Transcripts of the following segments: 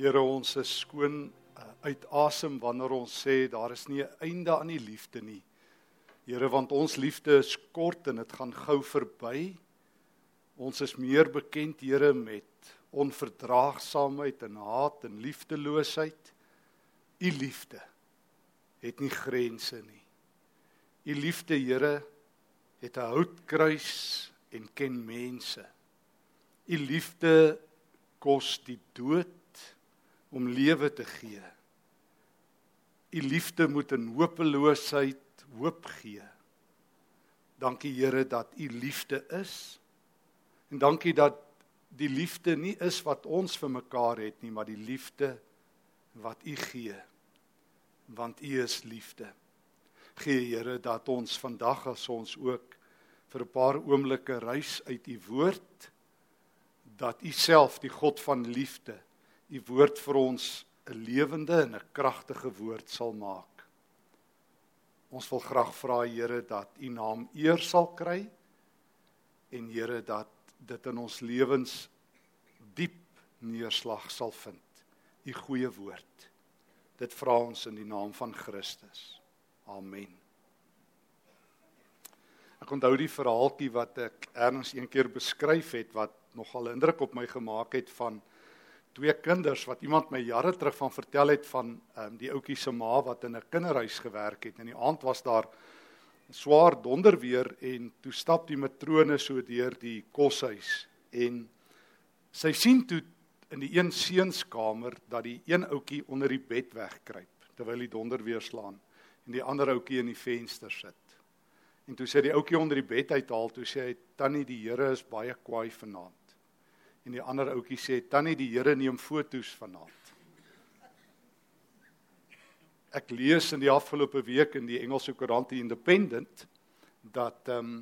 Here ons is skoon uh, uit asem wanneer ons sê daar is nie 'n einde aan die liefde nie. Here want ons liefde is kort en dit gaan gou verby. Ons is meer bekend Here met onverdraagsaamheid en haat en liefdeloosheid. U liefde het nie grense nie. U liefde Here het 'n houtkruis en ken mense. U liefde kos die dood om lewe te gee. U liefde moet in hopeloosheid hoop gee. Dankie Here dat u liefde is. En dankie dat die liefde nie is wat ons vir mekaar het nie, maar die liefde wat u gee. Want u is liefde. Gee Here dat ons vandag as ons ook vir 'n paar oomblikke reis uit u woord dat u self die God van liefde u woord vir ons 'n lewende en 'n kragtige woord sal maak. Ons wil graag vra Here dat u naam eer sal kry en Here dat dit in ons lewens diep neerslag sal vind. U goeie woord. Dit vra ons in die naam van Christus. Amen. Ek onthou die verhaaltjie wat ek erns een keer beskryf het wat nogal indruk op my gemaak het van twee kinders wat iemand my jare terug van vertel het van um, die ouetjie se ma wat in 'n kinderhuis gewerk het. In die aand was daar swaar donderweer en toe stap die matrone so deur die koshuis en sy sien toe in die een seunskamer dat die een ouetjie onder die bed wegkruip terwyl die donderweer slaan en die ander ouetjie in die venster sit. En toe sê die ouetjie onder die bed uithaal toe sê hy tannie die Here is baie kwaai vanaand. En die ander ouetjie sê tannie die Here neem fotos vanaand. Ek lees in die afgelope week in die Engelse koerant die Independent dat ehm um,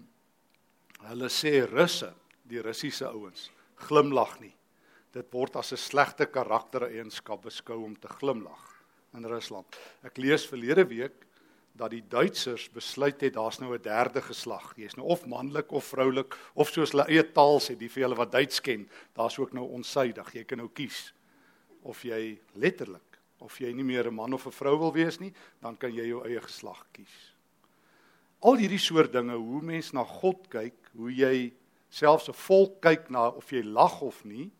hulle sê russe, die Russiese ouens, glimlag nie. Dit word as 'n slegte karaktereienskap beskou om te glimlag in Rusland. Ek lees verlede week dat die Duitsers besluit het daar's nou 'n derde geslag. Jy's nou of manlik of vroulik of soos hulle eie taal sê, die vir julle wat Duits ken, daar's ook nou onsuidig. Jy kan nou kies of jy letterlik of jy nie meer 'n man of 'n vrou wil wees nie, dan kan jy jou eie geslag kies. Al hierdie soort dinge, hoe mens na God kyk, hoe jy selfs 'n volk kyk na of jy lag of nie,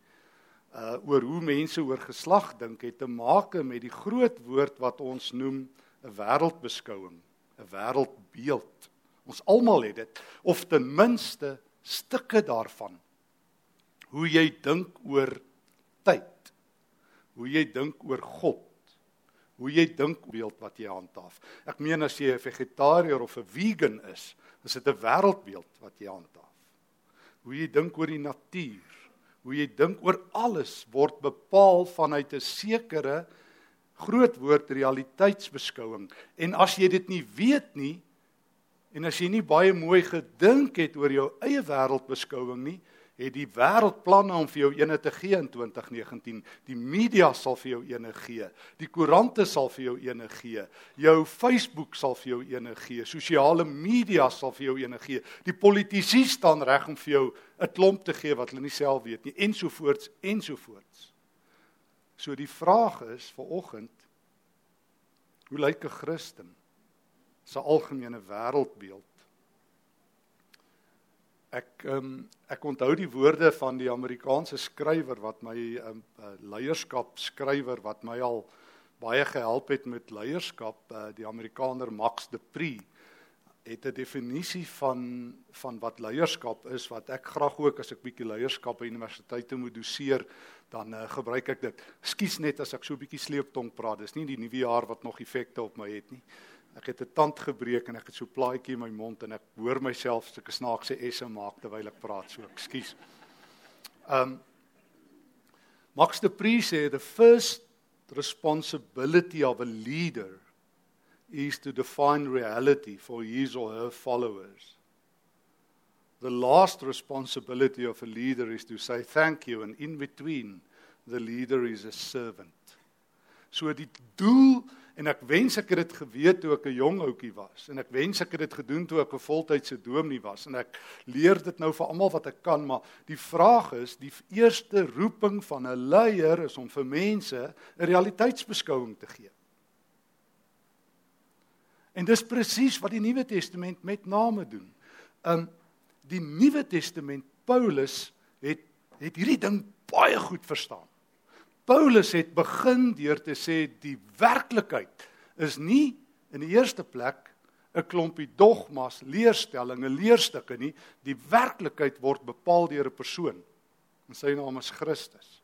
uh oor hoe mense oor geslag dink het te maak met die groot woord wat ons noem 'n wêreldbeskouing, 'n wêreldbeeld. Ons almal het dit of ten minste stukke daarvan. Hoe jy dink oor tyd. Hoe jy dink oor God. Hoe jy dink beeld wat jy handhaaf. Ek meen as jy 'n vegetariër of 'n vegan is, is dit 'n wêreldbeeld wat jy handhaaf. Hoe jy dink oor die natuur, hoe jy dink oor alles word bepaal vanuit 'n sekere groot woord realiteitsbeskouing. En as jy dit nie weet nie en as jy nie baie mooi gedink het oor jou eie wêreldbeskouing nie, het die wêreld planne om vir jou ene te gee in 2019. Die media sal vir jou ene gee. Die koerante sal vir jou ene gee. Jou Facebook sal vir jou ene gee. Sosiale media sal vir jou ene gee. Die politici staan reg om vir jou 'n klomp te gee wat hulle nie self weet nie ensovoorts ensovoorts. So die vraag is vir oggend hoe lyk 'n Christen se algemene wêreldbeeld? Ek um, ek onthou die woorde van die Amerikaanse skrywer wat my 'n um, uh, leierskap skrywer wat my al baie gehelp het met leierskap, uh, die Amerikaner Max de Pree het 'n definisie van van wat leierskap is wat ek graag ook as ek bietjie leierskap by universiteite moet doseer dan uh, gebruik ek dit. Skus net as ek so 'n bietjie sleeptong praat. Dis nie die nuwe jaar wat nog effekte op my het nie. Ek het 'n tand gebreek en ek het so plaatjie in my mond en ek hoor myself sulke snaakse esse maak terwyl ek praat. So ekskuus. Um Max de Pree sê the first responsibility of a leader is to define reality for his or her followers. The last responsibility of a leader is to say thank you, and in between, the leader is a servant. So die doel en ek wens ek het dit geweet toe ek 'n jong ouetjie was en ek wens ek het dit gedoen toe ek 'n voltydse dominee was en ek leer dit nou vir almal wat ek kan maar die vraag is die eerste roeping van 'n leier is om vir mense 'n realiteitsbeskouing te gee. En dis presies wat die Nuwe Testament met name doen. Um die Nuwe Testament Paulus het het hierdie ding baie goed verstaan. Paulus het begin deur te sê die werklikheid is nie in die eerste plek 'n klompie dogmas, leerstellings, leerstukke nie. Die werklikheid word bepaal deur 'n persoon. En sy naam is Christus.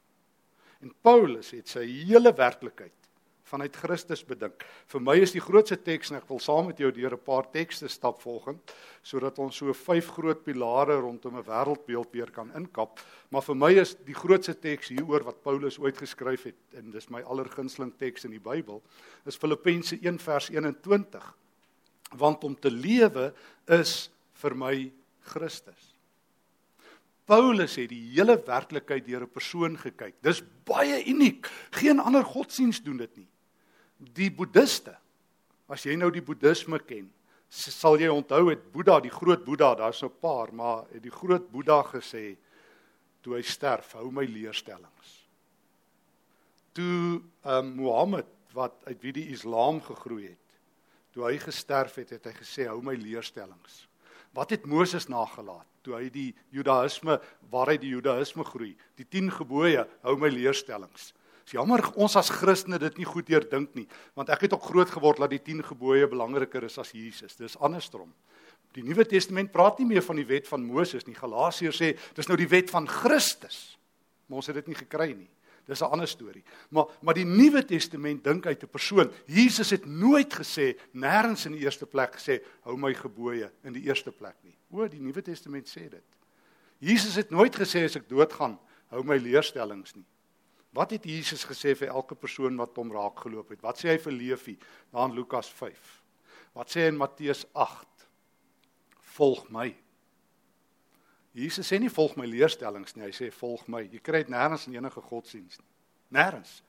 En Paulus het sy hele werklikheid vanuit Christus bedink. Vir my is die grootste teks en ek wil saam met jou deur 'n paar tekste stap volgens sodat ons so vyf groot pilare rondom 'n wêreldbeeld weer kan inkap. Maar vir my is die grootste teks hieroor wat Paulus ooit geskryf het en dis my allergunsteling teks in die Bybel is Filippense 1 vers 21. Want om te lewe is vir my Christus. Paulus het die hele werklikheid deur 'n persoon gekyk. Dis baie uniek. Geen ander godsdiens doen dit nie die boeddiste as jy nou die boeddisme ken sal jy onthou het Boeddha die groot Boeddha daar's 'n paar maar het die groot Boeddha gesê toe hy sterf hou my leerstellings. Toe um, Mohammed wat uit wie die Islam gegroei het toe hy gesterf het het hy gesê hou my leerstellings. Wat het Moses nagelaat? Toe hy die Judaïsme waaruit die Judaïsme groei die 10 gebooie hou my leerstellings Dis jammer ons as Christene dit nie goed deurdink nie, want ek het ook groot geword dat die 10 gebooie belangriker is as Jesus. Dis andersom. Die Nuwe Testament praat nie meer van die wet van Moses nie. Galasiërs sê dis nou die wet van Christus. Maar ons het dit nie gekry nie. Dis 'n ander storie. Maar maar die Nuwe Testament dink uit 'n persoon. Jesus het nooit gesê nêrens in die eerste plek gesê hou my gebooie in die eerste plek nie. O, die Nuwe Testament sê dit. Jesus het nooit gesê as ek doodgaan, hou my leerstellings nie. Wat het Jesus gesê vir elke persoon wat hom raak geloop het? Wat sê hy vir Leefie daar in Lukas 5? Wat sê hy in Matteus 8? Volg my. Jesus sê nie volg my leerstellings nie, hy sê volg my. Jy kry dit nêrens in enige godsdiens nie. Nêrens.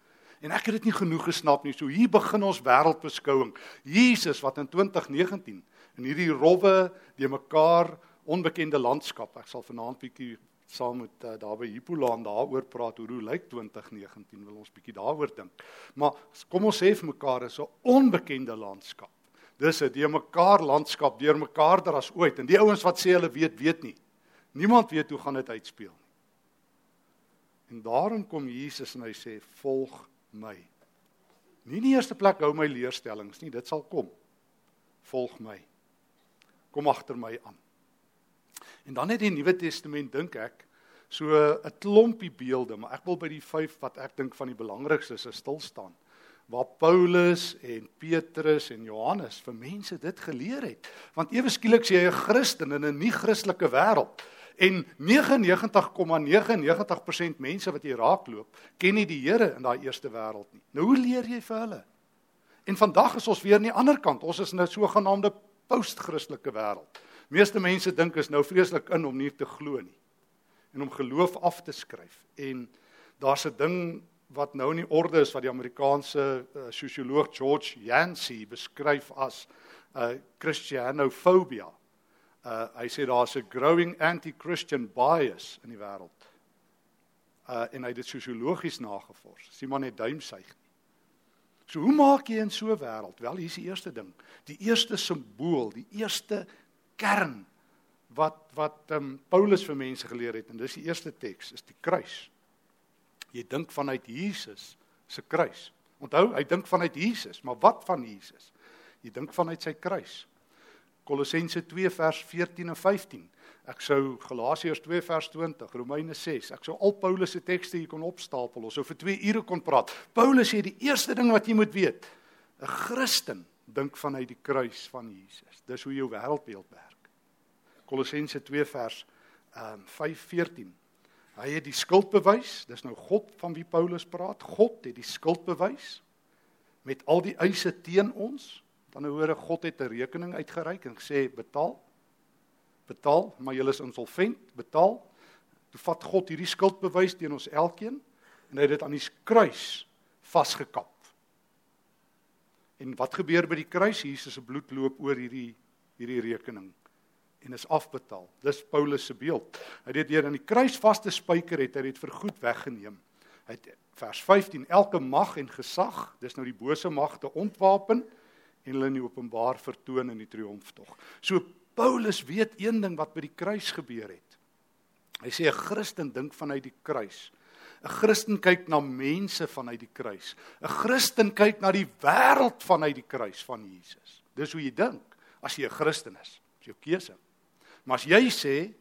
En ek het dit nie genoeg gesnap nie. So hier begin ons wêreldbeskouing. Jesus wat in 2019 in hierdie rowwe, de mekaar onbekende landskap. Ek sal vanaand bietjie saam met uh, daar by Hippolaan daaroor praat hoe hoe lyk 2019 wil ons bietjie daaroor dink. Maar kom ons sê vir mekaar is 'n onbekende landskap. Dis 'n die mekaar landskap deur mekaar daar as ooit en die ouens wat sê hulle weet weet nie. Niemand weet hoe gaan dit uitspeel nie. En daarom kom Jesus en hy sê volg my. Nie in die eerste plek hou my leerstellings nie, dit sal kom. Volg my. Kom agter my aan. En dan het die Nuwe Testament dink ek so 'n klompie beelde, maar ek wil by die 5 wat ek dink van die belangrikstes is stil staan. Waar Paulus en Petrus en Johannes vir mense dit geleer het. Want ewe skielik sê jy 'n Christen in 'n nie-Christelike wêreld en 99,99% ,99 mense wat hier raakloop, ken nie die Here in daai eerste wêreld nie. Nou hoe leer jy vir hulle? En vandag is ons weer aan die ander kant. Ons is in 'n sogenaamde post-Christelike wêreld. Meeste mense dink is nou vreeslik in om nie te glo nie en om geloof af te skryf. En daar's 'n ding wat nou in die orde is wat die Amerikaanse uh, sosioloog George Yancey beskryf as 'n uh, Christianofobia. Uh, hy sê daar's 'n growing anti-Christian bias in die wêreld. Uh, en hy het dit sosiologies nagevors. Sien maar net duimsuig. So hoe maak jy in so 'n wêreld? Wel, hier's die eerste ding. Die eerste simbool, die eerste kern wat wat um, Paulus vir mense geleer het en dis die eerste teks is die kruis. Jy dink vanuit Jesus se kruis. Onthou, hy dink vanuit Jesus, maar wat van Jesus? Jy dink vanuit sy kruis. Kolossense 2 vers 14 en 15. Ek sou Galasiërs 2 vers 20, Romeine 6. Ek sou al Paulus se tekste hier kon opstapel. Ons sou vir 2 ure kon praat. Paulus sê die eerste ding wat jy moet weet, 'n Christen dink vanuit die kruis van Jesus. Dis hoe jou wêreldbeeld werk. Kolossense 2 vers ehm um, 5:14. Hy het die skuld bewys. Dis nou God van wie Paulus praat. God het die skuld bewys met al die eise teen ons. Dan hoor God het 'n rekening uitgereik en gesê betaal. Betaal, maar julle is insolvent, betaal. Toe vat God hierdie skuld bewys teen ons elkeen en hy het dit aan die kruis vasgekap. En wat gebeur by die kruis? Jesus se bloed loop oor hierdie hierdie rekening en is afbetaal. Dis Paulus se beeld. Hy het deur aan die kruis vaste spyker het hy dit vir goed weggeneem. Hy het vers 15 elke mag en gesag, dis nou die bose magte ontwapen en hulle in openbaar vertoon in die triomftog. So Paulus weet een ding wat by die kruis gebeur het. Hy sê 'n Christen dink vanuit die kruis. 'n Christen kyk na mense vanuit die kruis. 'n Christen kyk na die wêreld vanuit die kruis van Jesus. Dis hoe jy dink as jy 'n Christen is. Dis jou keuse. Maar as jy sê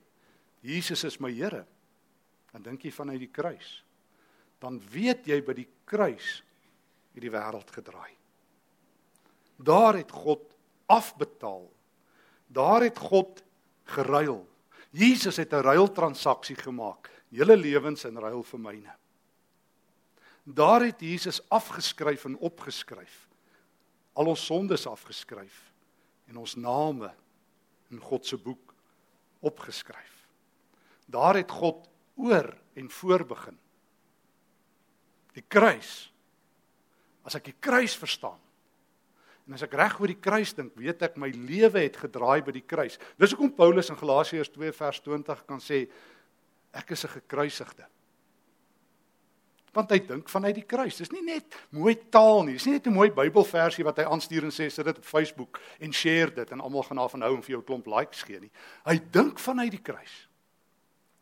Jesus is my Here, dan dink jy vanuit die kruis. Dan weet jy by die kruis het die wêreld gedraai. Daar het God afbetaal. Daar het God geruil. Jesus het 'n ruiltransaksie gemaak julle lewens in ruil vir myne. Daar het Jesus afgeskryf en opgeskryf. Al ons sondes afgeskryf en ons name in God se boek opgeskryf. Daar het God oor en voorbegin. Die kruis. As ek die kruis verstaan. En as ek reg oor die kruis dink, weet ek my lewe het gedraai by die kruis. Dis hoekom Paulus in Galasiërs 2 vers 20 kan sê ek is 'n gekruisigde. Want hy dink vanuit die kruis. Dis nie net mooi taal nie. Dis nie net 'n mooi Bybelversie wat hy aanstuur en sê sit dit op Facebook en share dit en almal gaan daarvan hou en vir jou 'n klomp likes gee nie. Hy dink vanuit die kruis.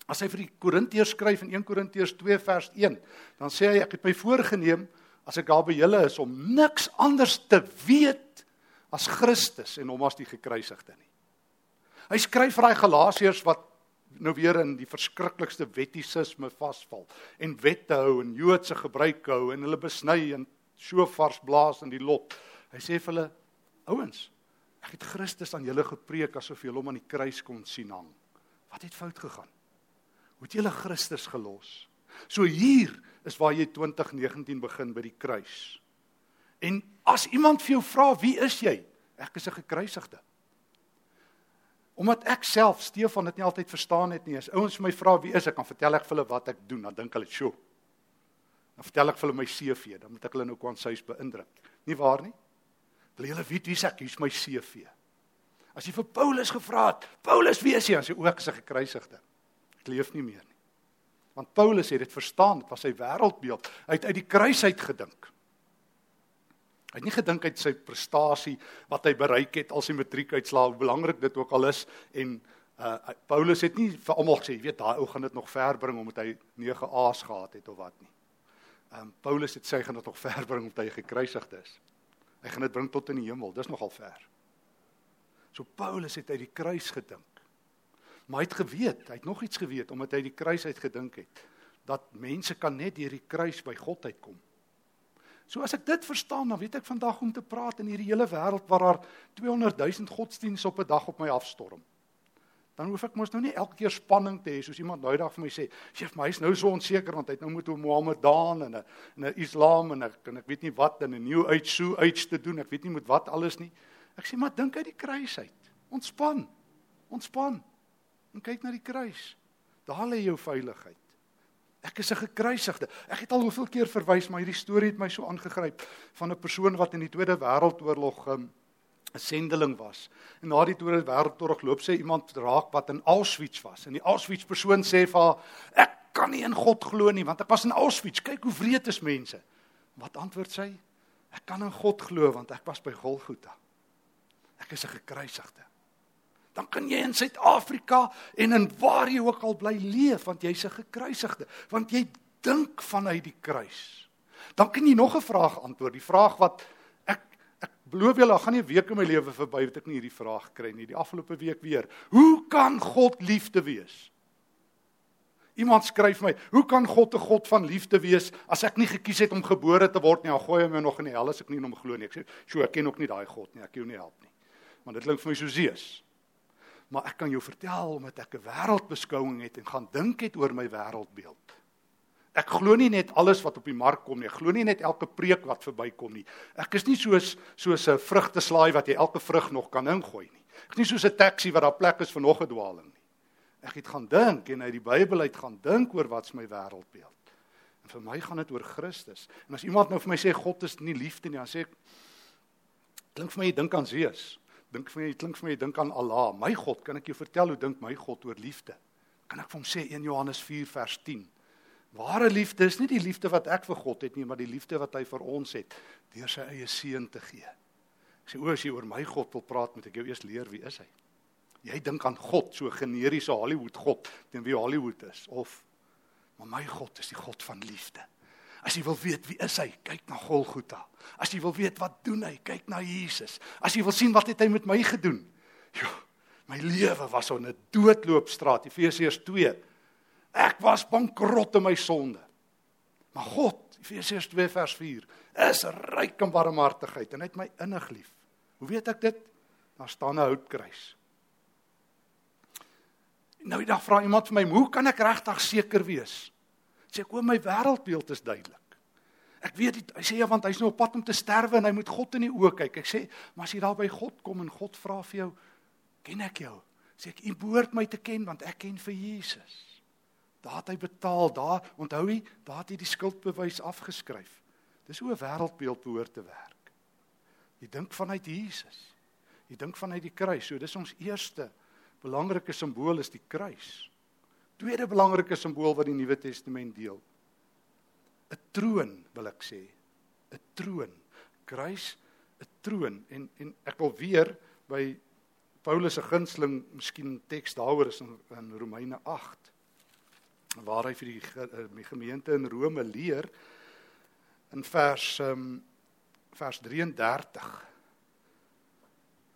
As hy vir die Korintiërs skryf in 1 Korintiërs 2 vers 1, dan sê hy ek het my voorgenem as ek daar by julle is om niks anders te weet as Christus en hom as die gekruisigde nie. Hy skryf vir daai Galasiërs wat nou weer in die verskriklikste wettisisme vasval en wette hou en Joodse gebruike hou en hulle besny en shofars blaas in die lot. Hy sê vir hulle ouens, ek het Christus aan julle gepreek asof julle hom aan die kruis kon sien hang. Wat het fout gegaan? Hoe het julle Christus gelos? So hier is waar jy 2019 begin by die kruis. En as iemand vir jou vra wie is jy? Ek is 'n gekruisigde. Omdat ek self Stefan dit nie altyd verstaan het nie. As ouens vir my vra wie is ek, dan vertel ek vir hulle wat ek doen, dan dink hulle, "Sjoe." Dan vertel ek vir hulle my CV, dan moet ek hulle nou kwansuis beïndruk. Nie waar nie? Wil julle weet wie ek is? My CV. As jy vir Paulus gevra het, "Paulus, wie is jy?" Sê ook sy gekruisigde. Ek leef nie meer nie. Want Paulus het dit verstaan, dit was sy wêreldbeeld. Hy het uit die kruis uit gedink. Hy het nie gedink uit sy prestasie wat hy bereik het al sy matriekuitslae hoe belangrik dit ook al is en uh Paulus het nie vir almal gesê jy weet daai ou gaan dit nog ver bring omdat hy 9 A's gehad het of wat nie. Um Paulus het sê hy gaan dit nog ver bring omdat hy gekruisigd is. Hy gaan dit bring tot in die hemel. Dis nogal ver. So Paulus het uit die kruis gedink. Maar hy het geweet, hy het nog iets geweet omdat hy die kruis uit gedink het dat mense kan net deur die kruis by God uitkom. So as ek dit verstaan, dan weet ek vandag om te praat in hierdie hele wêreld waar daar 200 000 godsdienste op 'n dag op my afstorm. Dan hoef ek mos nou nie elke keer spanning te hê soos iemand nou dag vir my sê, "Chef, my is nou so onseker want hy het nou moet 'n Mohammedaan en 'n 'n Islam en ek en ek weet nie wat in 'n New Age so iets te doen. Ek weet nie met wat alles nie." Ek sê, "Maar dink uit die kruis uit. Ontspan. Ontspan. En kyk na die kruis. Daar lê jou veiligheid." Ek is 'n gekruisigde. Ek het al hoeveel keer verwys, maar hierdie storie het my so aangegryp van 'n persoon wat in die Tweede Wêreldoorlog um, 'n sendeling was. En na die Tweede Wêreldoorlog loop sy iemand raak wat in Auschwitz was. En die Auschwitz persoon sê vir haar: "Ek kan nie in God glo nie, want ek was in Auschwitz. Kyk hoe wreed is mense." Wat antwoord sy? "Ek kan in God glo want ek was by Golgotha. Ek is 'n gekruisigde." Dan kan jy in Suid-Afrika en in waar jy ook al bly leef want jy's 'n gekruisigde want jy dink vanuit die kruis. Dan kan jy nog 'n vraag antwoord, die vraag wat ek ek belowe julle, gaan nie 'n week in my lewe verby wat ek nie hierdie vraag kry nie. Die afgelope week weer. Hoe kan God liefde wees? Iemand skryf my, hoe kan God 'n God van liefde wees as ek nie gekies het om gebore te word nie? Dan gooi hy my nog in die hel as ek nie hom glo nie. Ek sê, "Sjoe, ek ken ook nie daai God nie. Ek kan jou nie help nie." Want dit klink vir my so Zeus maar ek kan jou vertel omdat ek 'n wêreldbeskouing het en gaan dink het oor my wêreldbeeld. Ek glo nie net alles wat op die mark kom nie. Ek glo nie net elke preek wat verbykom nie. Ek is nie soos soos 'n vrugteslaai wat jy elke vrug nog kan ingooi nie. Ek is nie soos 'n taxi wat daar plek is vir nog 'n dwaling nie. Ek het gaan dink en uit die Bybel uit gaan dink oor wat's my wêreldbeeld. En vir my gaan dit oor Christus. En as iemand nou vir my sê God is nie liefde nie, dan sê ek Klink vir my jy dink aan Zeus. Dink vir my jy klink vir my dink aan Allah. My God, kan ek jou vertel hoe dink my God oor liefde? Kan ek vir hom sê 1 Johannes 4 vers 10? Ware liefde is nie die liefde wat ek vir God het nie, maar die liefde wat hy vir ons het deur sy eie seun te gee. Ek sê o, as jy oor my God wil praat, moet ek jou eers leer wie is hy? Jy dink aan God, so generiese Hollywood God, teen wie Hollywood is of maar my God is die God van liefde. As jy wil weet wie is hy, kyk na Golgotha. As jy wil weet wat doen hy, kyk na Jesus. As jy wil sien wat het hy met my gedoen? Jo, my lewe was op 'n doodloopstraat, Efesiërs 2. Ek was bankrot in my sonde. Maar God, Efesiërs 2 vers 4, is ryk in barmhartigheid en hy het my innig lief. Hoe weet ek dit? Daar staan 'n houtkruis. Nou die dag vra iemand vir my, "Hoe kan ek regtig seker wees?" Sê ek, "O my wêreldbeeld is duidelik. Ek weet dit, hy sê ja want hy's nou op pad om te sterwe en hy moet God in die oë kyk." Ek sê, "Maar as jy daar by God kom en God vra vir jou, "Ken ek jou?" Sê ek, "U behoort my te ken want ek ken vir Jesus." Daar het hy betaal, daar onthou jy, daar het hy die skuldbewys afgeskryf. Dis hoe 'n wêreldbeeld behoort te werk. Jy dink vanuit Jesus. Jy dink vanuit die kruis. So dis ons eerste belangrike simbool is die kruis. Tweede belangrike simbool wat die Nuwe Testament deel. 'n Troon, wil ek sê. 'n Troon. Kruis, 'n troon en en ek wil weer by Paulus se gunsteling miskien teks daaroor is in, in Romeine 8 waar hy vir die, eh, die gemeente in Rome leer in vers um, vers 33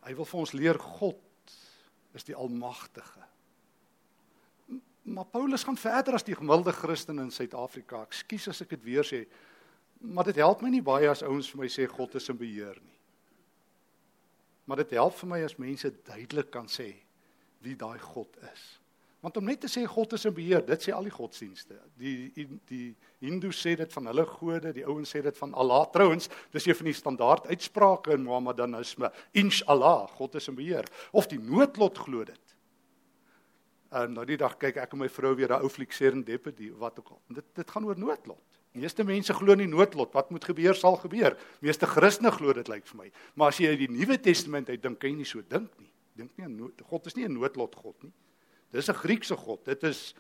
hy wil vir ons leer God is die almagtige. Maar Paulus gaan verder as die gemiddelde Christen in Suid-Afrika. Ekskuus as ek dit weer sê, maar dit help my nie baie as ouens vir my sê God is in beheer nie. Maar dit help vir my as mense duidelik kan sê wie daai God is. Want om net te sê God is in beheer, dit sê al die godsdienste. Die die, die Hindu sê dit van hulle gode, die ouens sê dit van Allah. Trouwens, dis een van die standaard uitsprake in Mohammedanisme. Inshallah, God is in beheer. Of die noodlot glo dit. En nou die dag kyk ek en my vrou weer 'n ou fliek Serendipity wat ook al. Dit dit gaan oor noodlot. Meeste mense glo nie noodlot. Wat moet gebeur sal gebeur. Meeste Christene glo dit lyk vir my. Maar as jy uit die Nuwe Testament uit dink, kan jy nie so dink nie. Dink nie aan nood. God is nie 'n noodlot God nie. Dis 'n Griekse god. Dit is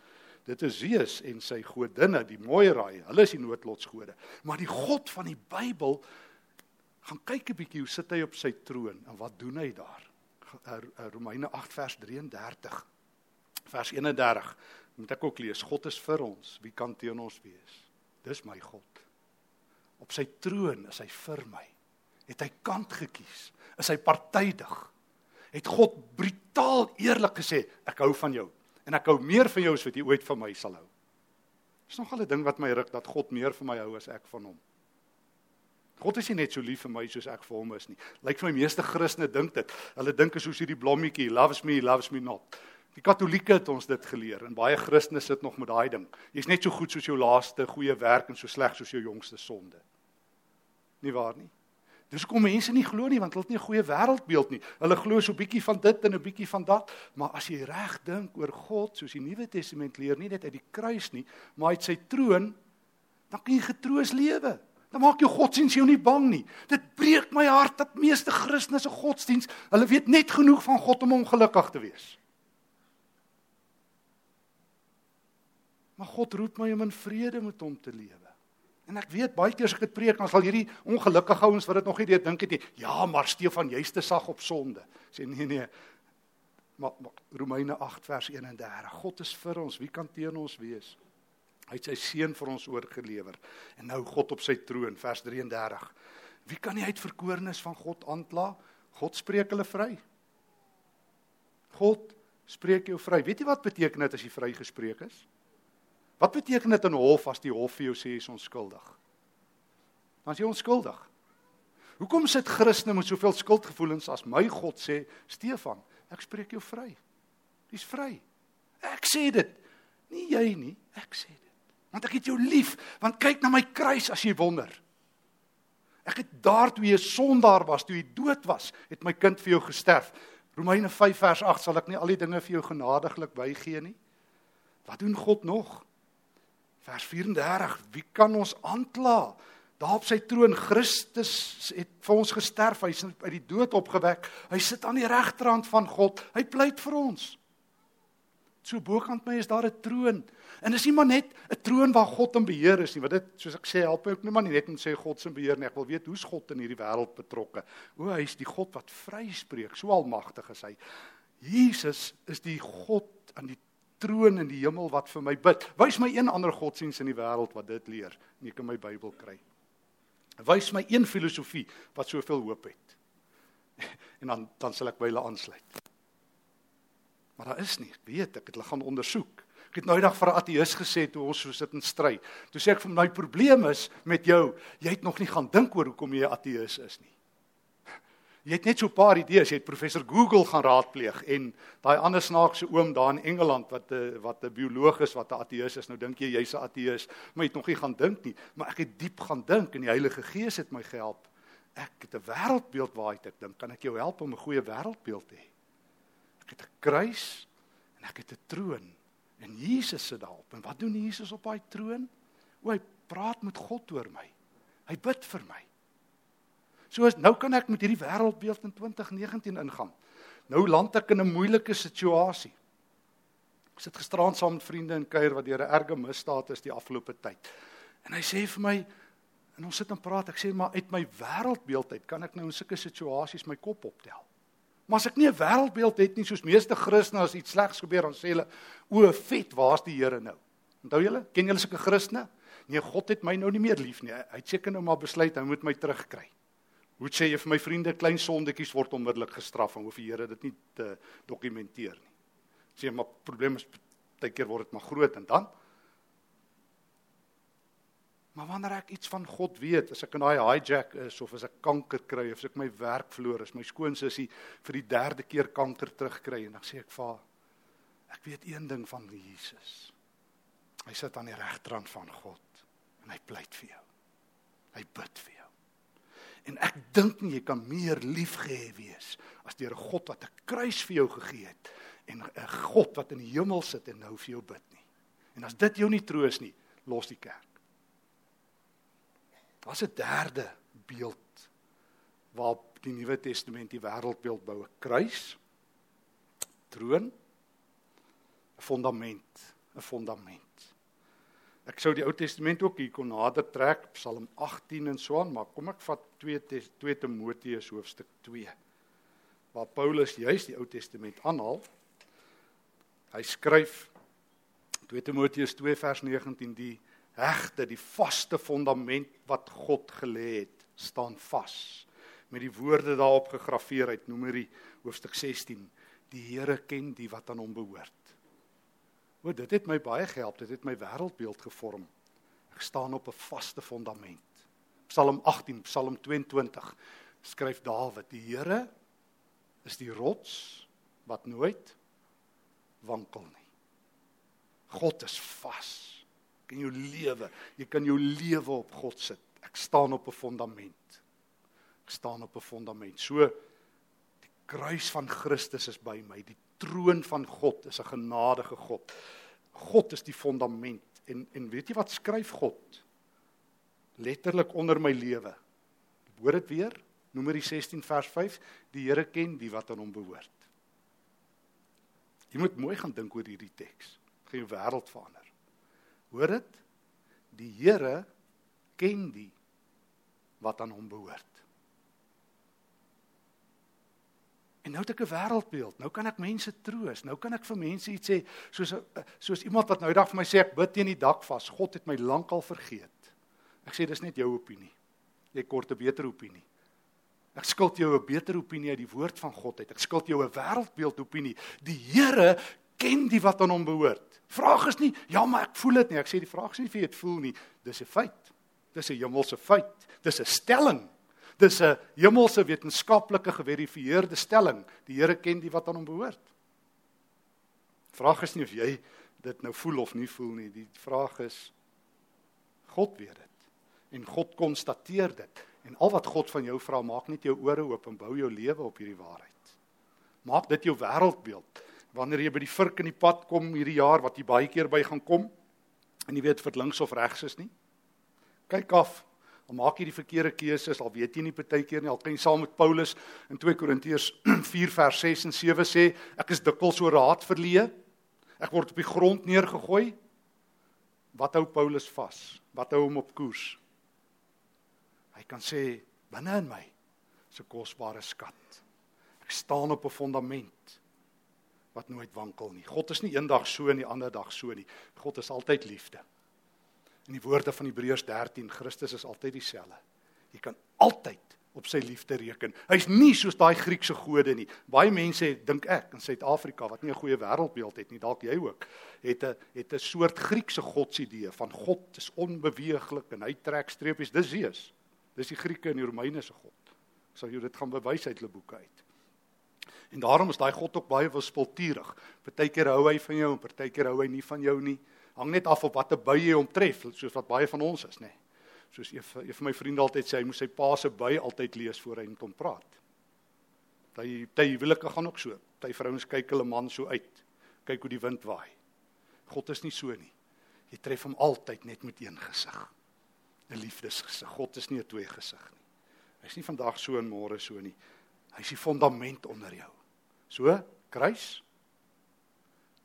dit is Zeus en sy godinne, die Moirae. Hulle is die noodlotsgode. Maar die God van die Bybel gaan kyk 'n bietjie hoe sit hy op sy troon en wat doen hy daar? Romeine 8 vers 33. Vers 31. Moet ek ook lees. God is vir ons. Wie kan teen ons wees? Dis my God. Op sy troon is hy vir my. Het hy kant gekies? Is hy partydig? het God brutaal eerlik gesê, ek hou van jou en ek hou meer van jou as wat jy ooit van my sal hou. Dis nogal 'n ding wat my ruk dat God meer van my hou as ek van hom. God is nie net so lief vir my soos ek vir hom is nie. Lyk vir my meeste Christene dink dit. Hulle dink is soos hierdie blommetjie, loves me, loves me not. Die Katolieke het ons dit geleer en baie Christene sit nog met daai ding. Jy's net so goed soos jou laaste goeie werk en so sleg soos jou jongste sonde. Nie waar nie? Dis hoekom mense nie glo nie want hulle het nie 'n goeie wêreldbeeld nie. Hulle glo so 'n bietjie van dit en 'n bietjie van dat, maar as jy reg dink oor God soos die Nuwe Testament leer, nie net uit die kruis nie, maar uit sy troon, dan kan jy getroos lewe. Dan maak jou godsdiens jou nie bang nie. Dit breek my hart dat meeste Christene se godsdiens, hulle weet net genoeg van God om ongelukkig te wees. Maar God roep my om in vrede met hom te lewe. En ek weet baie keer as ek dit preek, dan sal hierdie ongelukkige ouens wat dit nog nie weet dink dit, ja, maar Stefan, jy's te sag op sonde. Sê nee nee. Maar, maar Romeine 8 vers 31. God is vir ons, wie kan teen ons wees? Hy het sy seun vir ons oorgelewer. En nou God op sy troon, vers 33. Wie kan die uitverkorenes van God aankla? God spreek hulle vry. God spreek jou vry. Weet jy wat beteken dit as jy vrygespreek is? Wat beteken dit in hof as die hof vir jou sê jy is onskuldig? Dan is jy onskuldig. Hoekom sit Christene met soveel skuldgevoelens as my God sê, Stefan, ek spreek jou vry. Jy's vry. Ek sê dit. Nie jy nie, ek sê dit. Want ek het jou lief, want kyk na my kruis as jy wonder. Ek het daar toe jy sondaar was, toe jy dood was, het my kind vir jou gesterf. Romeine 5 vers 8 sal ek nie al die dinge vir jou genadiglik bygee nie. Wat doen God nog? Vers 34: Wie kan ons aankla? Daar op sy troon Christus het vir ons gesterf, hy is uit die dood opgewek. Hy sit aan die regterhand van God. Hy pleit vir ons. So bokant my is daar 'n troon. En dis nie maar net 'n troon waar God in beheer is nie, want dit soos ek sê, help ook nie maar net om sê God se beheer nie. Ek wil weet hoe's God in hierdie wêreld betrokke. O, hy is die God wat vryspreek, so almagtig is hy. Jesus is die God aan die troon in die hemel wat vir my bid. Wys my een ander godsdiens in die wêreld wat dit leer en ek in my Bybel kry. Wys my een filosofie wat soveel hoop het. En dan dan sal ek by hulle aansluit. Maar daar is nie, ek weet, ek het hulle gaan ondersoek. Ek het nou eendag vir 'n ateïs gesê toe ons so sit en stry. Toe sê ek vir my probleem is met jou, jy het nog nie gaan dink oor hoekom jy 'n ateïs is nie. Jy het net so 'n paar idees, jy het professor Google gaan raadpleeg en daai ander snaakse oom daar in Engeland wat 'n wat 'n bioloog is wat 'n ateïs is. Nou dink jy jy's 'n ateïs, maar jy het nog nie gaan dink nie, maar ek het diep gaan dink en die Heilige Gees het my gehelp. Ek het 'n wêreldbeeld waaruit ek dink, kan ek jou help om 'n goeie wêreldbeeld te hê? Ek het 'n kruis en ek het 'n troon. En Jesus sit daarop. En wat doen Jesus op daai troon? O, hy praat met God oor my. Hy bid vir my. So nou kan ek met hierdie wêreldbeeld in 2019 ingaan. Nou land ek in 'n moeilike situasie. Ek sit gisterand saam met vriende in kuier wat deur 'n erge misdaad is die afgelope tyd. En hy sê vir my en ons sit en praat, ek sê maar uit my wêreldbeeld uit kan ek nou in sulke situasies my kop optel. Maar as ek nie 'n wêreldbeeld het nie soos meeste Christene as iets slegs gebeur dan sê hulle o, vet, waar's die Here nou? Onthou julle? Ken julle sulke Christene? Nee, God het my nou nie meer lief nie. Hy het seker nou maar besluit hy moet my terugkry. Hoe sê jy vir my vriende klein sondetjies word onmiddellik gestraf en hoef die Here dit nie te dokumenteer nie. Sê maar probleem is baie keer word dit maar groot en dan Maar wanneer ek iets van God weet, as ek in daai hijack is of as ek kanker kry of as ek my werk verloor, as my skoonsussie vir die derde keer kanker terugkry en dan sê ek vir ek weet een ding van Jesus. Hy sit aan die regterrand van God en hy pleit vir jou. Hy bid vir jou. En ek dink nie jy kan meer liefgehê wees as deur 'n God wat 'n kruis vir jou gegee het en 'n God wat in die hemel sit en nou vir jou bid nie. En as dit jou nie troos nie, los die kerk. Daar's 'n derde beeld waarop die Nuwe Testament die wêreldbeeld bou: 'n kruis, troon, 'n fundament, 'n fundament. Ek sou die Ou Testament ook hier kon nader trek, Psalm 18 en so aan, maar kom ek vat 2 2 Timoteus hoofstuk 2 waar Paulus juis die Ou Testament aanhaal. Hy skryf 2 Timoteus 2 vers 19 die hegte die vaste fondament wat God gelê het, staan vas. Met die woorde daarop gegraveer uit Numeri hoofstuk 16: Die Here ken die wat aan hom behoort. O, dit het my baie gehelp, dit het my wêreldbeeld gevorm. Ek staan op 'n vaste fondament. Psalm 18, Psalm 22 skryf Dawid: Die Here is die rots wat nooit wankel nie. God is vas in jou lewe. Jy kan jou lewe op God sit. Ek staan op 'n fondament. Ek staan op 'n fondament. So die kruis van Christus is by my. Die troon van God is 'n genadige God. God is die fondament en en weet jy wat skryf God? Letterlik onder my lewe. Hoor dit weer? Numeri 16 vers 5. Die Here ken die wat aan hom behoort. Jy moet mooi gaan dink oor hierdie teks. Dit gaan jou wêreld verander. Hoor dit? Die Here ken die wat aan hom behoort. En nou het ek 'n wêreldbeeld. Nou kan ek mense troos. Nou kan ek vir mense iets sê soos soos iemand wat nou eendag vir my sê ek bid teen die dak vas. God het my lankal vergeet. Ek sê dis net jou opinie. Jy kort 'n beter opinie. Ek skuld jou 'n beter opinie uit die woord van God uit. Ek skuld jou 'n wêreldbeeld opinie. Die Here ken die wat aan hom behoort. Vraag is nie, ja, maar ek voel dit nie. Ek sê die vraag is nie of jy dit voel nie. Dis 'n feit. Dis 'n hemelse feit. Dis 'n stelling. Dis 'n hemelse wetenskaplike geverifieerde stelling. Die Here ken die wat aan hom behoort. Vraag is nie of jy dit nou voel of nie voel nie. Die vraag is God weet dit. En God konstateer dit. En al wat God van jou vra, maak net jou ore oop en bou jou lewe op hierdie waarheid. Maak dit jou wêreldbeeld wanneer jy by die vurk in die pad kom hierdie jaar wat jy baie keer by gaan kom en jy weet of dit links of regs is nie. Kyk af Al maak jy die verkeerde keuses, al weet jy nie partykeer nie, al kan jy saam met Paulus in 2 Korintiërs 4 vers 6 en 7 sê, ek is dikwels oor raad verleë. Ek word op die grond neergegooi. Wat hou Paulus vas? Wat hou hom op koers? Hy kan sê binne in my 'n kosbare skat. Ek staan op 'n fondament wat nooit wankel nie. God is nie eendag so en die ander dag so nie. God is altyd liefde. In die woorde van Hebreërs 13, Christus is altyd dieselfde. Jy kan altyd op sy liefde reken. Hy's nie soos daai Griekse gode nie. Baie mense dink ek in Suid-Afrika wat nie 'n goeie wêreldbeeld het nie, dalk jy ook, het 'n het 'n soort Griekse godsidee van God is onbeweeglik en hy trek streepies. Dis Zeus. Dis die Grieke en die Romeine se god. Ek sal jou dit gaan bewys uit hulle boeke uit. En daarom is daai God ook baie wispelturig. Partykeer hou hy van jou en partykeer hou hy nie van jou nie. Hang net af op watter by jy hom tref, soos wat baie van ons is, nê. Nee soos een een van my vriende altyd sê, hy moet sy pa se by altyd lees voor hy met hom praat. Hy hy huwelike gaan ook so. Hy vrouens kyk hulle man so uit. Kyk hoe die wind waai. God is nie so nie. Jy tref hom altyd net met een gesig. 'n Liefdesgesig. God is nie 'n twee gesig nie. Hy's nie vandag so en môre so nie. Hy's die fondament onder jou. So, kruis,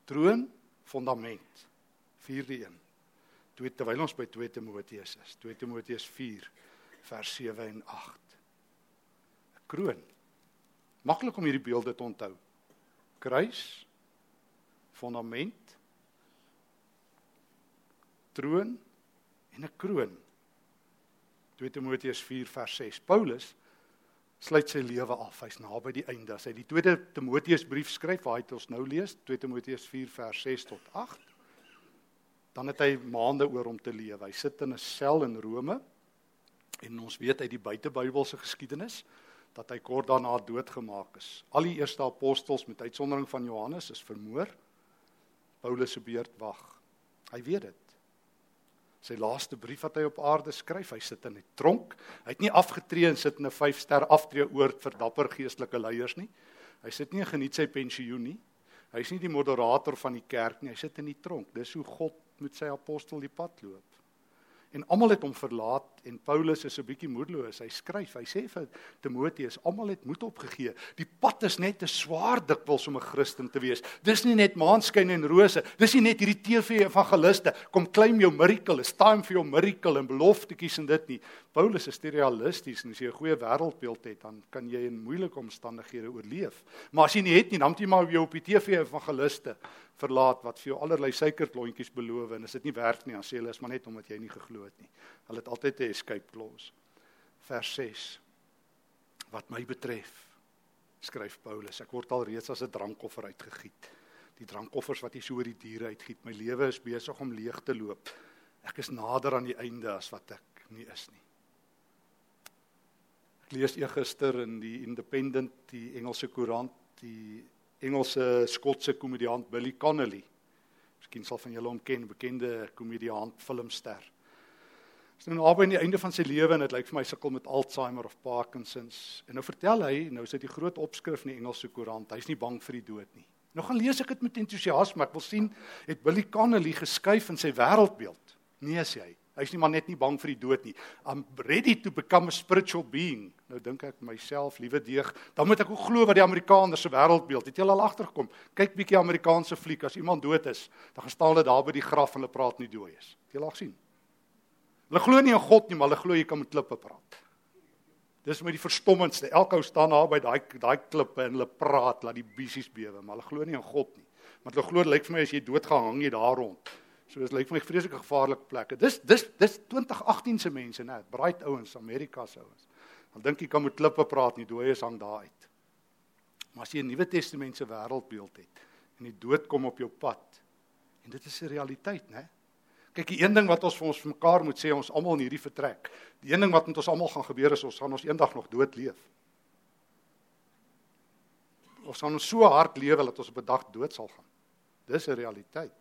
troon, fondament. Vierde een twee terwyl ons by 2 Timoteus is. 2 Timoteus 4 vers 7 en 8. 'n Kroon. Maklik om hierdie beelde te onthou. Kruis, fondament, troon en 'n kroon. 2 Timoteus 4 vers 6. Paulus sluit sy lewe af. Hy's naby die einde. As hy die 2 Timoteus brief skryf, waar hy ons nou lees, 2 Timoteus 4 vers 6 tot 8 dan het hy maande oor om te lewe. Hy sit in 'n sel in Rome en ons weet uit die buitebybelse geskiedenis dat hy kort daarna doodgemaak is. Al die eerste apostels met uitsondering van Johannes is vermoor. Paulus se beurt wag. Hy weet dit. Sy laaste brief wat hy op aarde skryf, hy sit in 'n tronk. Hy het nie afgetree en sit in 'n 5-ster aftreeoord vir dapper geestelike leiers nie. Hy sit nie geniet sy pensioen nie. Hy's nie die moderator van die kerk nie. Hy sit in die tronk. Dis hoe God met sy apostel die pad loop. En almal het hom verlaat en Paulus is 'n bietjie moedeloos. Hy skryf, hy sê vir Timoteus, almal het moed opgegee. Die pad is net te swaar dikwels om 'n Christen te wees. Dis nie net maanskyn en rose. Dis nie net hierdie TV evangeliste kom claim jou miracle. It's time for your miracle en beloftetjies en dit nie. Paulus is realisties en as jy 'n goeie wêreldbeeld het, dan kan jy in moeilike omstandighede oorleef. Maar as jy nie het nie, dan moet jy maar jou op die TV evangeliste verlaat wat vir jou allerlei suikerklontjies beloof en as dit nie werk nie, dan sê hulle is maar net omdat jy nie geglo het nie. Hulle het altyd 'n escape clause. Vers 6. Wat my betref, skryf Paulus, ek word al reeds as 'n drankoffer uitgegiet. Die drankoffers wat jy so oor die diere uitgiet, my lewe is besig om leeg te loop. Ek is nader aan die einde as wat ek nie is nie. Ek lees eergister in die Independent, die Engelse koerant, die Engelse Skotse komediant Billy Connolly. Miskien sal van julle hom ken, bekende komediant, filmster. Hy is nou naby aan die einde van sy lewe en dit lyk vir my sukkel met Alzheimer of Parkinson's. En nou vertel hy, nou is dit die groot opskrif in die Engelse koerant, hy's nie bang vir die dood nie. Nou gaan lees ek dit met entoesiasme. Ek wil sien het Billy Connolly geskuif in sy wêreldbeeld. Nee sê hy. Hy's nie maar net nie bang vir die dood nie. I'm ready to become a spiritual being. Nou dink ek myself, liewe deeg, dan moet ek ook glo wat die Amerikaners se wêreldbeeld. Het jy al agtergekom? Kyk bietjie Amerikaanse fliek as iemand dood is, dan gaan staan hulle daar by die graf en hulle praat nie dood is. Het jy al gesien? Hulle glo nie in God nie, maar hulle glo jy kan met klippe praat. Dis met die verstommendste. Elke ou staan daar by daai daai klippe en hulle praat laat die bisies bewe, maar hulle glo nie in God nie. Want hulle glo dit lyk vir my as jy dood gaan hang jy daar rond. So dit lyk vir my vreeslike gevaarlike plekke. Dis dis dis 2018 se mense, né? Bright ouens, Amerika se ouens. Dan dink jy kan met klippe praat nie, dooies hang daar uit. Maar as jy 'n Nuwe Testamentiese wêreldbeeld het en die dood kom op jou pad en dit is 'n realiteit, né? Kyk, die een ding wat ons vir ons mekaar moet sê, ons almal in hierdie vertrek. Die een ding wat met ons almal gaan gebeur is ons gaan ons eendag nog dood leef. Ons gaan ons so hard lewe dat ons op 'n dag dood sal gaan. Dis 'n realiteit.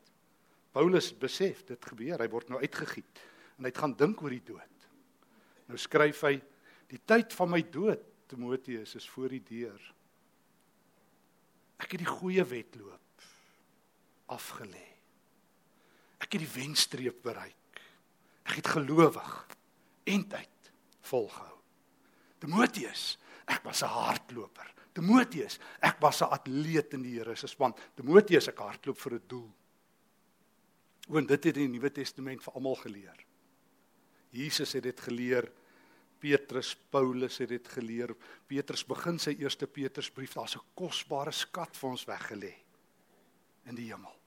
Paulus besef dit gebeur, hy word nou uitgegiet en hy gaan dink oor die dood. Nou skryf hy die tyd van my dood, Timoteus, is voor die deur. Ek het die goeie wedloop afgelê. Ek het die wenstreep bereik. Ek het gelowig en tyd volgehou. Timoteus, ek was 'n hardloper. Timoteus, ek was 'n atleet in die Here se span. Timoteus, ek hardloop vir 'n doel. Want dit het die Nuwe Testament vir almal geleer. Jesus het dit geleer. Petrus, Paulus het dit geleer. Petrus begin sy eerste Petrusbrief, daar's 'n kosbare skat vir ons weggelê in die hemel.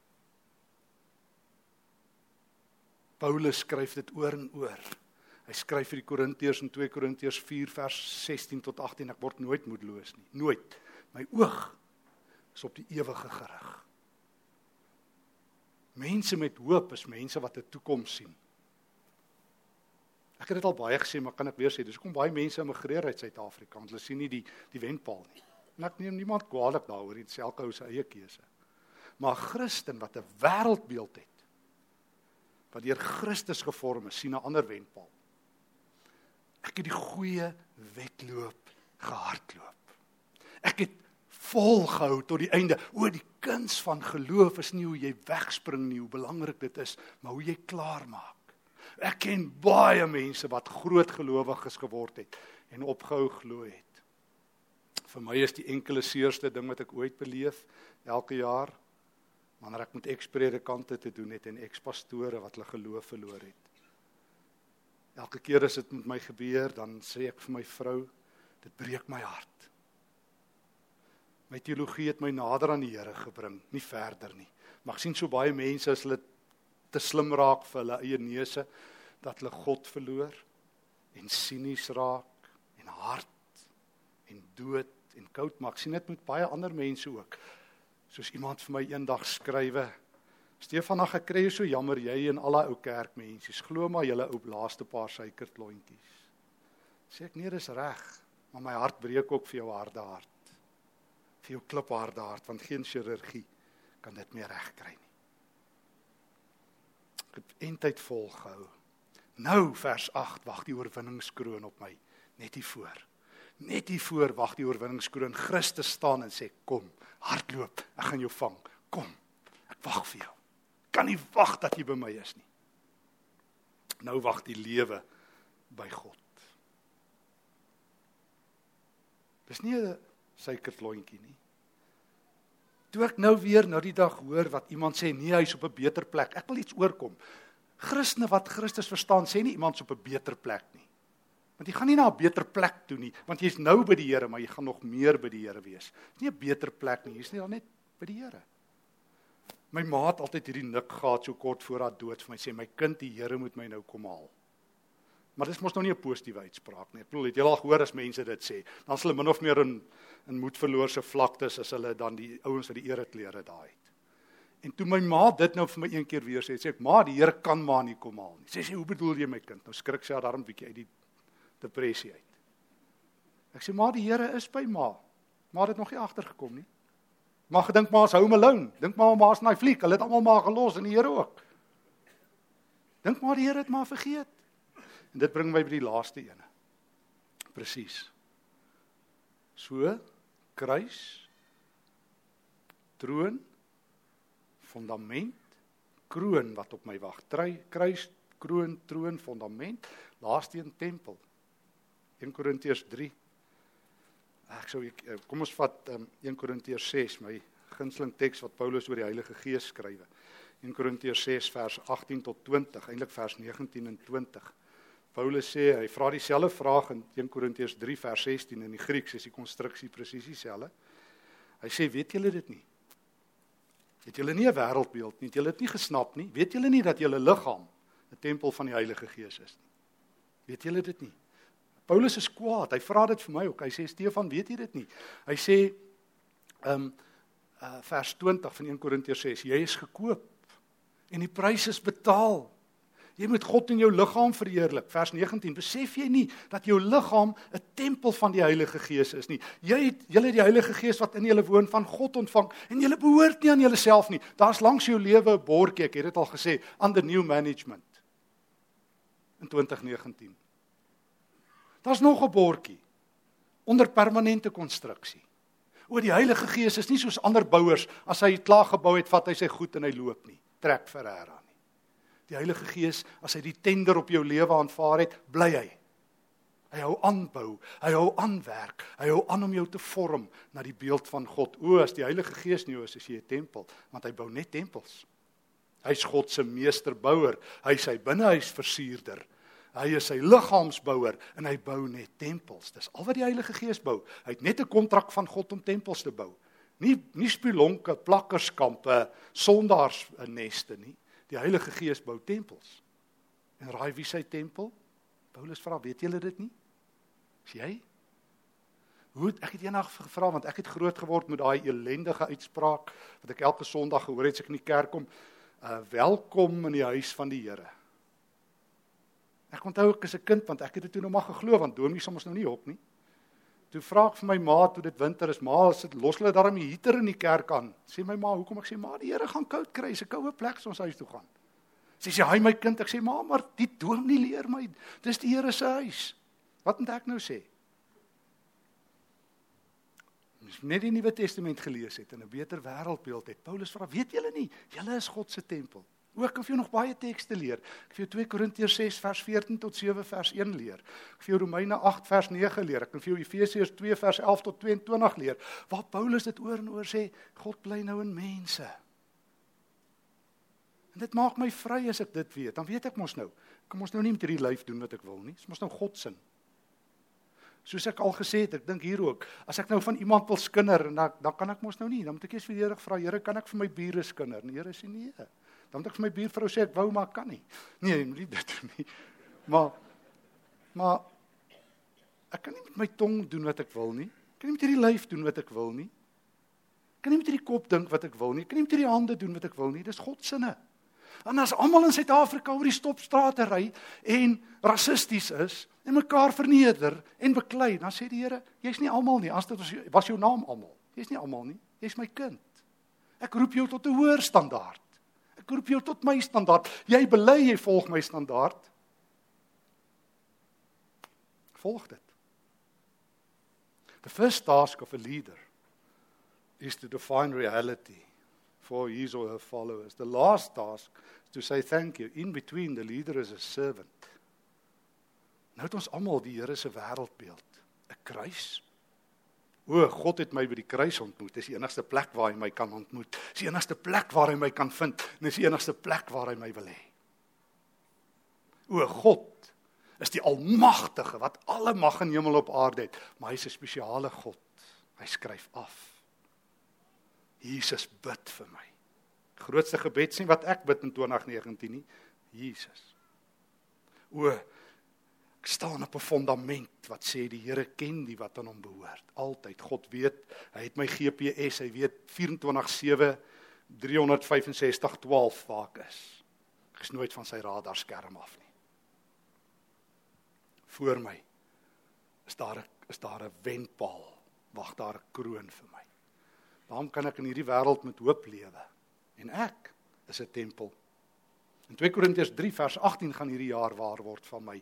Paulus skryf dit oor en oor. Hy skryf vir die Korintiërs in 2 Korintiërs 4 vers 16 tot 18 ek word nooit moedeloos nie. Nooit. My oog is op die ewige gerig. Mense met hoop is mense wat 'n toekoms sien. Ek het dit al baie gesê, maar kan ek weer sê, dis hoekom baie mense immigreer uit Suid-Afrika, want hulle sien nie die die wenpaal nie. En ek neem niemand kwaadlik daaroor dit is elke ou se eie keuse. Maar Christen wat 'n wêreldbeeld het, wat deur Christus gevorm is, sien 'n ander wenpaal. Ek het die goeie wedloop gehardloop. Ek het volgehou tot die einde. O, die kuns van geloof is nie hoe jy wegspring nie, hoe belangrik dit is, maar hoe jy klaar maak. Ek ken baie mense wat groot gelowiges geword het en opgehou glo het. Vir my is die enkele seerste ding wat ek ooit beleef elke jaar wanneer ek met ekspredikante te doen het en ekspastore wat hulle geloof verloor het. Elke keer as dit met my gebeur, dan sê ek vir my vrou, dit breek my hart. My teologie het my nader aan die Here gebring, nie verder nie. Maar ek sien so baie mense as hulle te slim raak vir hulle eie neuse dat hulle God verloor en sinies raak en hard en dood en koud maak. Sien dit met baie ander mense ook soos iemand vir my eendag skrywe Stefan ag ek kry so jammer jy en al daai ou kerkmense glo maar julle ou laaste paar suikerklontjies sê ek nee dis reg maar my hart breek ook vir jou harde hart vir jou klipharde hart want geen chirurgie kan dit meer regkry nie. Ek het eintlik volgehou nou vers 8 wag die oorwinningskroon op my. Net hier voor. Net hier voor wag die oorwinningskroon. Christus staan en sê kom hardloop. Ek gaan jou vang. Kom ek wag vir jou. Kan nie wag dat jy by my is nie. Nou wag die lewe by God. Dis nie 'n suikerklontjie nie toe ek nou weer nou die dag hoor wat iemand sê nee hy's op 'n beter plek ek wil iets oorkom Christene wat Christus verstaan sê nie iemand is op 'n beter plek nie Want jy gaan nie na 'n beter plek toe nie, want jy's nou by die Here, maar jy gaan nog meer by die Here wees. Dis nie 'n beter plek nie, jy's nie al net by die Here. My ma het altyd hierdie nik gehad so kort voor haar dood vir my sê my kind, die Here moet my nou kom haal. Maar dis mos nou nie 'n positiewe uitspraak nie. Ek bedoel, het jy al gehoor as mense dit sê, dan sal hulle min of meer in in moedverloorse vlaktes as hulle dan die ouens wat die ereklere daai het. En toe my ma dit nou vir my een keer weer sê, sê ek, "Ma, die Here kan maar nie kom haal nie." Sê sy, "Hoe bedoel jy my kind?" Nou skrik sy haar daarom bietjie uit die depressie uit. Ek sê maar die Here is by ma. Maar dit nog nie agtergekom nie. Maar gedink maar as home alone. Dink maar ma's in daai fliek. Hulle het almal maar gelos en die Here ook. Dink maar die Here het maar vergeet. En dit bring my by die laaste ene. Presies. So kruis troon fundament kroon wat op my wag. Kruis kroon troon fundament laaste een tempel 1 Korintiërs 3. Ek sou ek, eh, kom ons vat um, 1 Korintiërs 6, my gunsteling teks wat Paulus oor die Heilige Gees skrywe. 1 Korintiërs 6 vers 18 tot 20, eintlik vers 19 en 20. Paulus sê hy vra dieselfde vraag in 1 Korintiërs 3 vers 16 in die Grieks is die konstruksie presies dieselfde. Hy sê weet julle dit nie? Het julle nie 'n wêreldbeeld nie? Het julle dit nie gesnap nie? Weet julle nie dat julle liggaam 'n tempel van die Heilige Gees is nie? Weet julle dit nie? Paulus is kwaad. Hy vra dit vir my ook. Hy sê Stefan, weet jy dit nie? Hy sê ehm um, uh, vers 20 van 1 Korintiërs 6, jy is gekoop en die prys is betaal. Jy moet God in jou liggaam verheerlik. Vers 19, besef jy nie dat jou liggaam 'n tempel van die Heilige Gees is nie? Jy het julle die Heilige Gees wat in julle woon van God ontvang en julle behoort nie aan julleself nie. Daar's langs jou lewe 'n bordjie, ek het dit al gesê, under new management in 2019. Daar's nog 'n bordjie onder permanente konstruksie. O die Heilige Gees is nie soos ander bouers as hy klaar gebou het, vat hy sy goed en hy loop nie. Trek Ferreira nie. Die Heilige Gees, as hy die tender op jou lewe aanvaar het, bly hy. Hy hou aanbou, hy hou aanwerk, hy hou aan om jou te vorm na die beeld van God. O, as die Heilige Gees nie is, is jy 'n tempel, want hy bou net tempels. Hy's God se meesterbouer, hy sy binnehuis versierder. Hy is sy liggaamsbouer en hy bou net tempels. Dis al wat die Heilige Gees bou. Hy het net 'n kontrak van God om tempels te bou. Nie nie spilonke, plakkerskampe, sondaars neste nie. Die Heilige Gees bou tempels. En raai wie sy tempel? Paulus vra, weet julle dit nie? Is jy? Hoe het, ek het eendag gevra want ek het groot geword met daai ellendige uitspraak wat ek elke Sondag gehoor het as ek in die kerk kom, uh welkom in die huis van die Here. Ek onthou ek as 'n kind want ek het dit toe nog maar geglo want dominee soms nou nie hok nie. Toe vra ek vir my ma toe dit winter is, ma, sit los hulle daarom die heater in die kerk aan. Sê my ma, hoekom ek sê ma, die Here gaan koud kry, is 'n koue plek as ons huis toe gaan. Sy sê, "Hy my kind," ek sê, "Ma, maar die dominee leer my, dis die Here se huis." Wat moet ek nou sê? Ons net die Nuwe Testament gelees het en 'n beter wêreldbeeld het. Paulus vra, weet julle nie, julle is God se tempel. Ook of jy nog baie tekste leer. Ek vir jou 2 Korintiërs 6 vers 14 tot 7 vers 1 leer. Ek vir jou Romeine 8 vers 9 leer. Ek kan vir jou Efesiërs 2 vers 11 tot 22 leer waar Paulus dit oor en oor sê, God bly nou in mense. En dit maak my vry as ek dit weet. Dan weet ek mos nou, kom ons nou nie met hierdie lyf doen wat ek wil nie. Dit is mos nou God se. Soos ek al gesê het, ek dink hier ook, as ek nou van iemand wil skinder en dan dan kan ek mos nou nie, dan moet ek eers vir die Here vra, Here, kan ek vir my bure skinder? En die Here sê nee. Dan moet ek vir my buurvrou sê ek wou maar kan nie. Nee, jy moet nie dit doen nie. Maar maar ek kan nie met my tong doen wat ek wil nie. Ek kan nie met hierdie lyf doen wat ek wil nie. Ek kan nie met hierdie kop dink wat ek wil nie. Ek kan nie met hierdie hande doen wat ek wil nie. Dis God se sinne. En as almal in Suid-Afrika oor die stopstrate ry en rassisties is en mekaar verneder en beklei, dan sê die Here, jy's nie almal nie. As dit was, was jou naam almal. Jy's nie almal nie. Jy's my kind. Ek roep jou tot 'n hoër standaard. Ek roep jou tot my standaard. Jy bely jy volg my standaard. Volg dit. The first task of a leader is to define reality for his or her followers. The last task is to say thank you. In between, the leader is a servant. Nou het ons almal die Here se wêreldbeeld, 'n kruis. O, God het my by die kruis ontmoet. Dis die enigste plek waar hy my kan ontmoet. Dis die enigste plek waar hy my kan vind. Dis die enigste plek waar hy my wil hê. O, God is die almagtige wat alle mag in hemel op aarde het, maar hy's 'n spesiale God. Hy skryf af. Jesus bid vir my. Grootste gebed sien wat ek bid in 2019 nie. Jesus. O ek staan op 'n fondament wat sê die Here ken die wat aan hom behoort. Altyd God weet, hy het my GPS, hy weet 24/7 365/12 waar ek is. Ek is nooit van sy radarskerm af nie. Voor my is daar 'n is daar 'n wenpaal. Wag daar 'n kroon vir my. Waarom kan ek in hierdie wêreld met hoop lewe? En ek is 'n tempel. In 2 Korintiërs 3 vers 18 gaan hierdie jaar waar word van my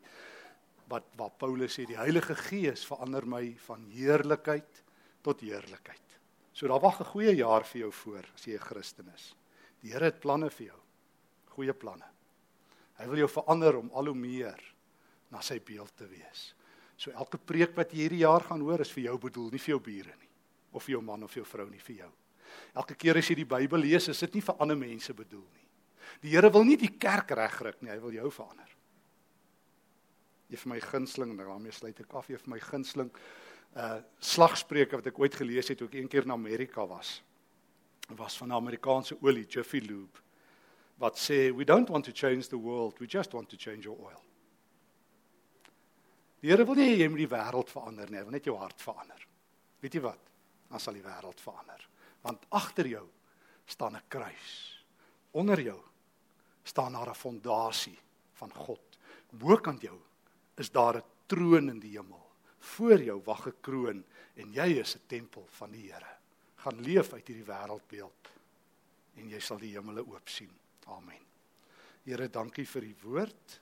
wat wat Paulus sê die Heilige Gees verander my van heerlikheid tot heerlikheid. So daar wag 'n goeie jaar vir jou voor as jy 'n Christen is. Die Here het planne vir jou. Goeie planne. Hy wil jou verander om al hoe meer na sy beeld te wees. So elke preek wat jy hierdie jaar gaan hoor is vir jou bedoel, nie vir jou bure nie of vir jou man of jou vrou nie vir jou. Elke keer as jy die Bybel lees, is dit nie vir ander mense bedoel nie. Die Here wil nie die kerk regryk nie, hy wil jou verander. Jy vir my gunsteling, daarmee sluit ek af, jy vir my gunsteling uh slagspreuke wat ek ooit gelees het toe ek eendag in Amerika was. Was van 'n Amerikaanse olie, Jiffy Lube, wat sê we don't want to change the world, we just want to change your oil. Die Here wil nie jy moet die wêreld verander nie, hy wil net jou hart verander. Weet jy wat? dan sal die wêreld verander. Want agter jou staan 'n kruis. Onder jou staan 'n fondasie van God. Bokant jou is daar 'n troon in die hemel. Voor jou wag 'n kroon en jy is 'n tempel van die Here. Gaan leef uit hierdie wêreldbeeld en jy sal die hemele oop sien. Amen. Here, dankie vir u woord.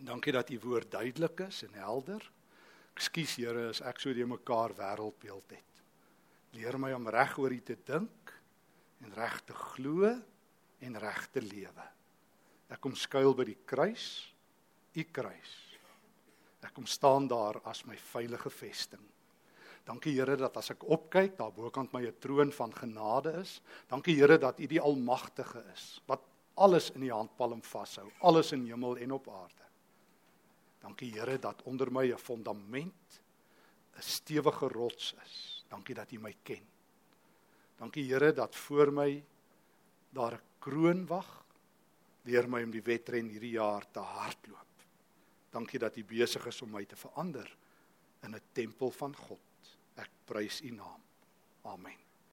Dankie dat u woord duidelik is en helder. Ekskuus Here as ek so die mekaar wêreldbeeld het. Leer my om reg oor U te dink en reg te glo en reg te lewe. Ek kom skuil by die kruis, U kruis. Ek kom staan daar as my veilige vesting. Dankie Here dat as ek opkyk, daar bokant my 'n troon van genade is. Dankie Here dat U die almagtige is wat alles in die handpalm vashou, alles in hemel en op aarde. Dankie Here dat onder my 'n fondament, 'n stewige rots is. Dankie dat U my ken. Dankie Here dat voor my daar 'n kroon wag leer my om die wedren hierdie jaar te hardloop. Dankie dat U besig is om my te verander in 'n tempel van God. Ek prys U naam. Amen.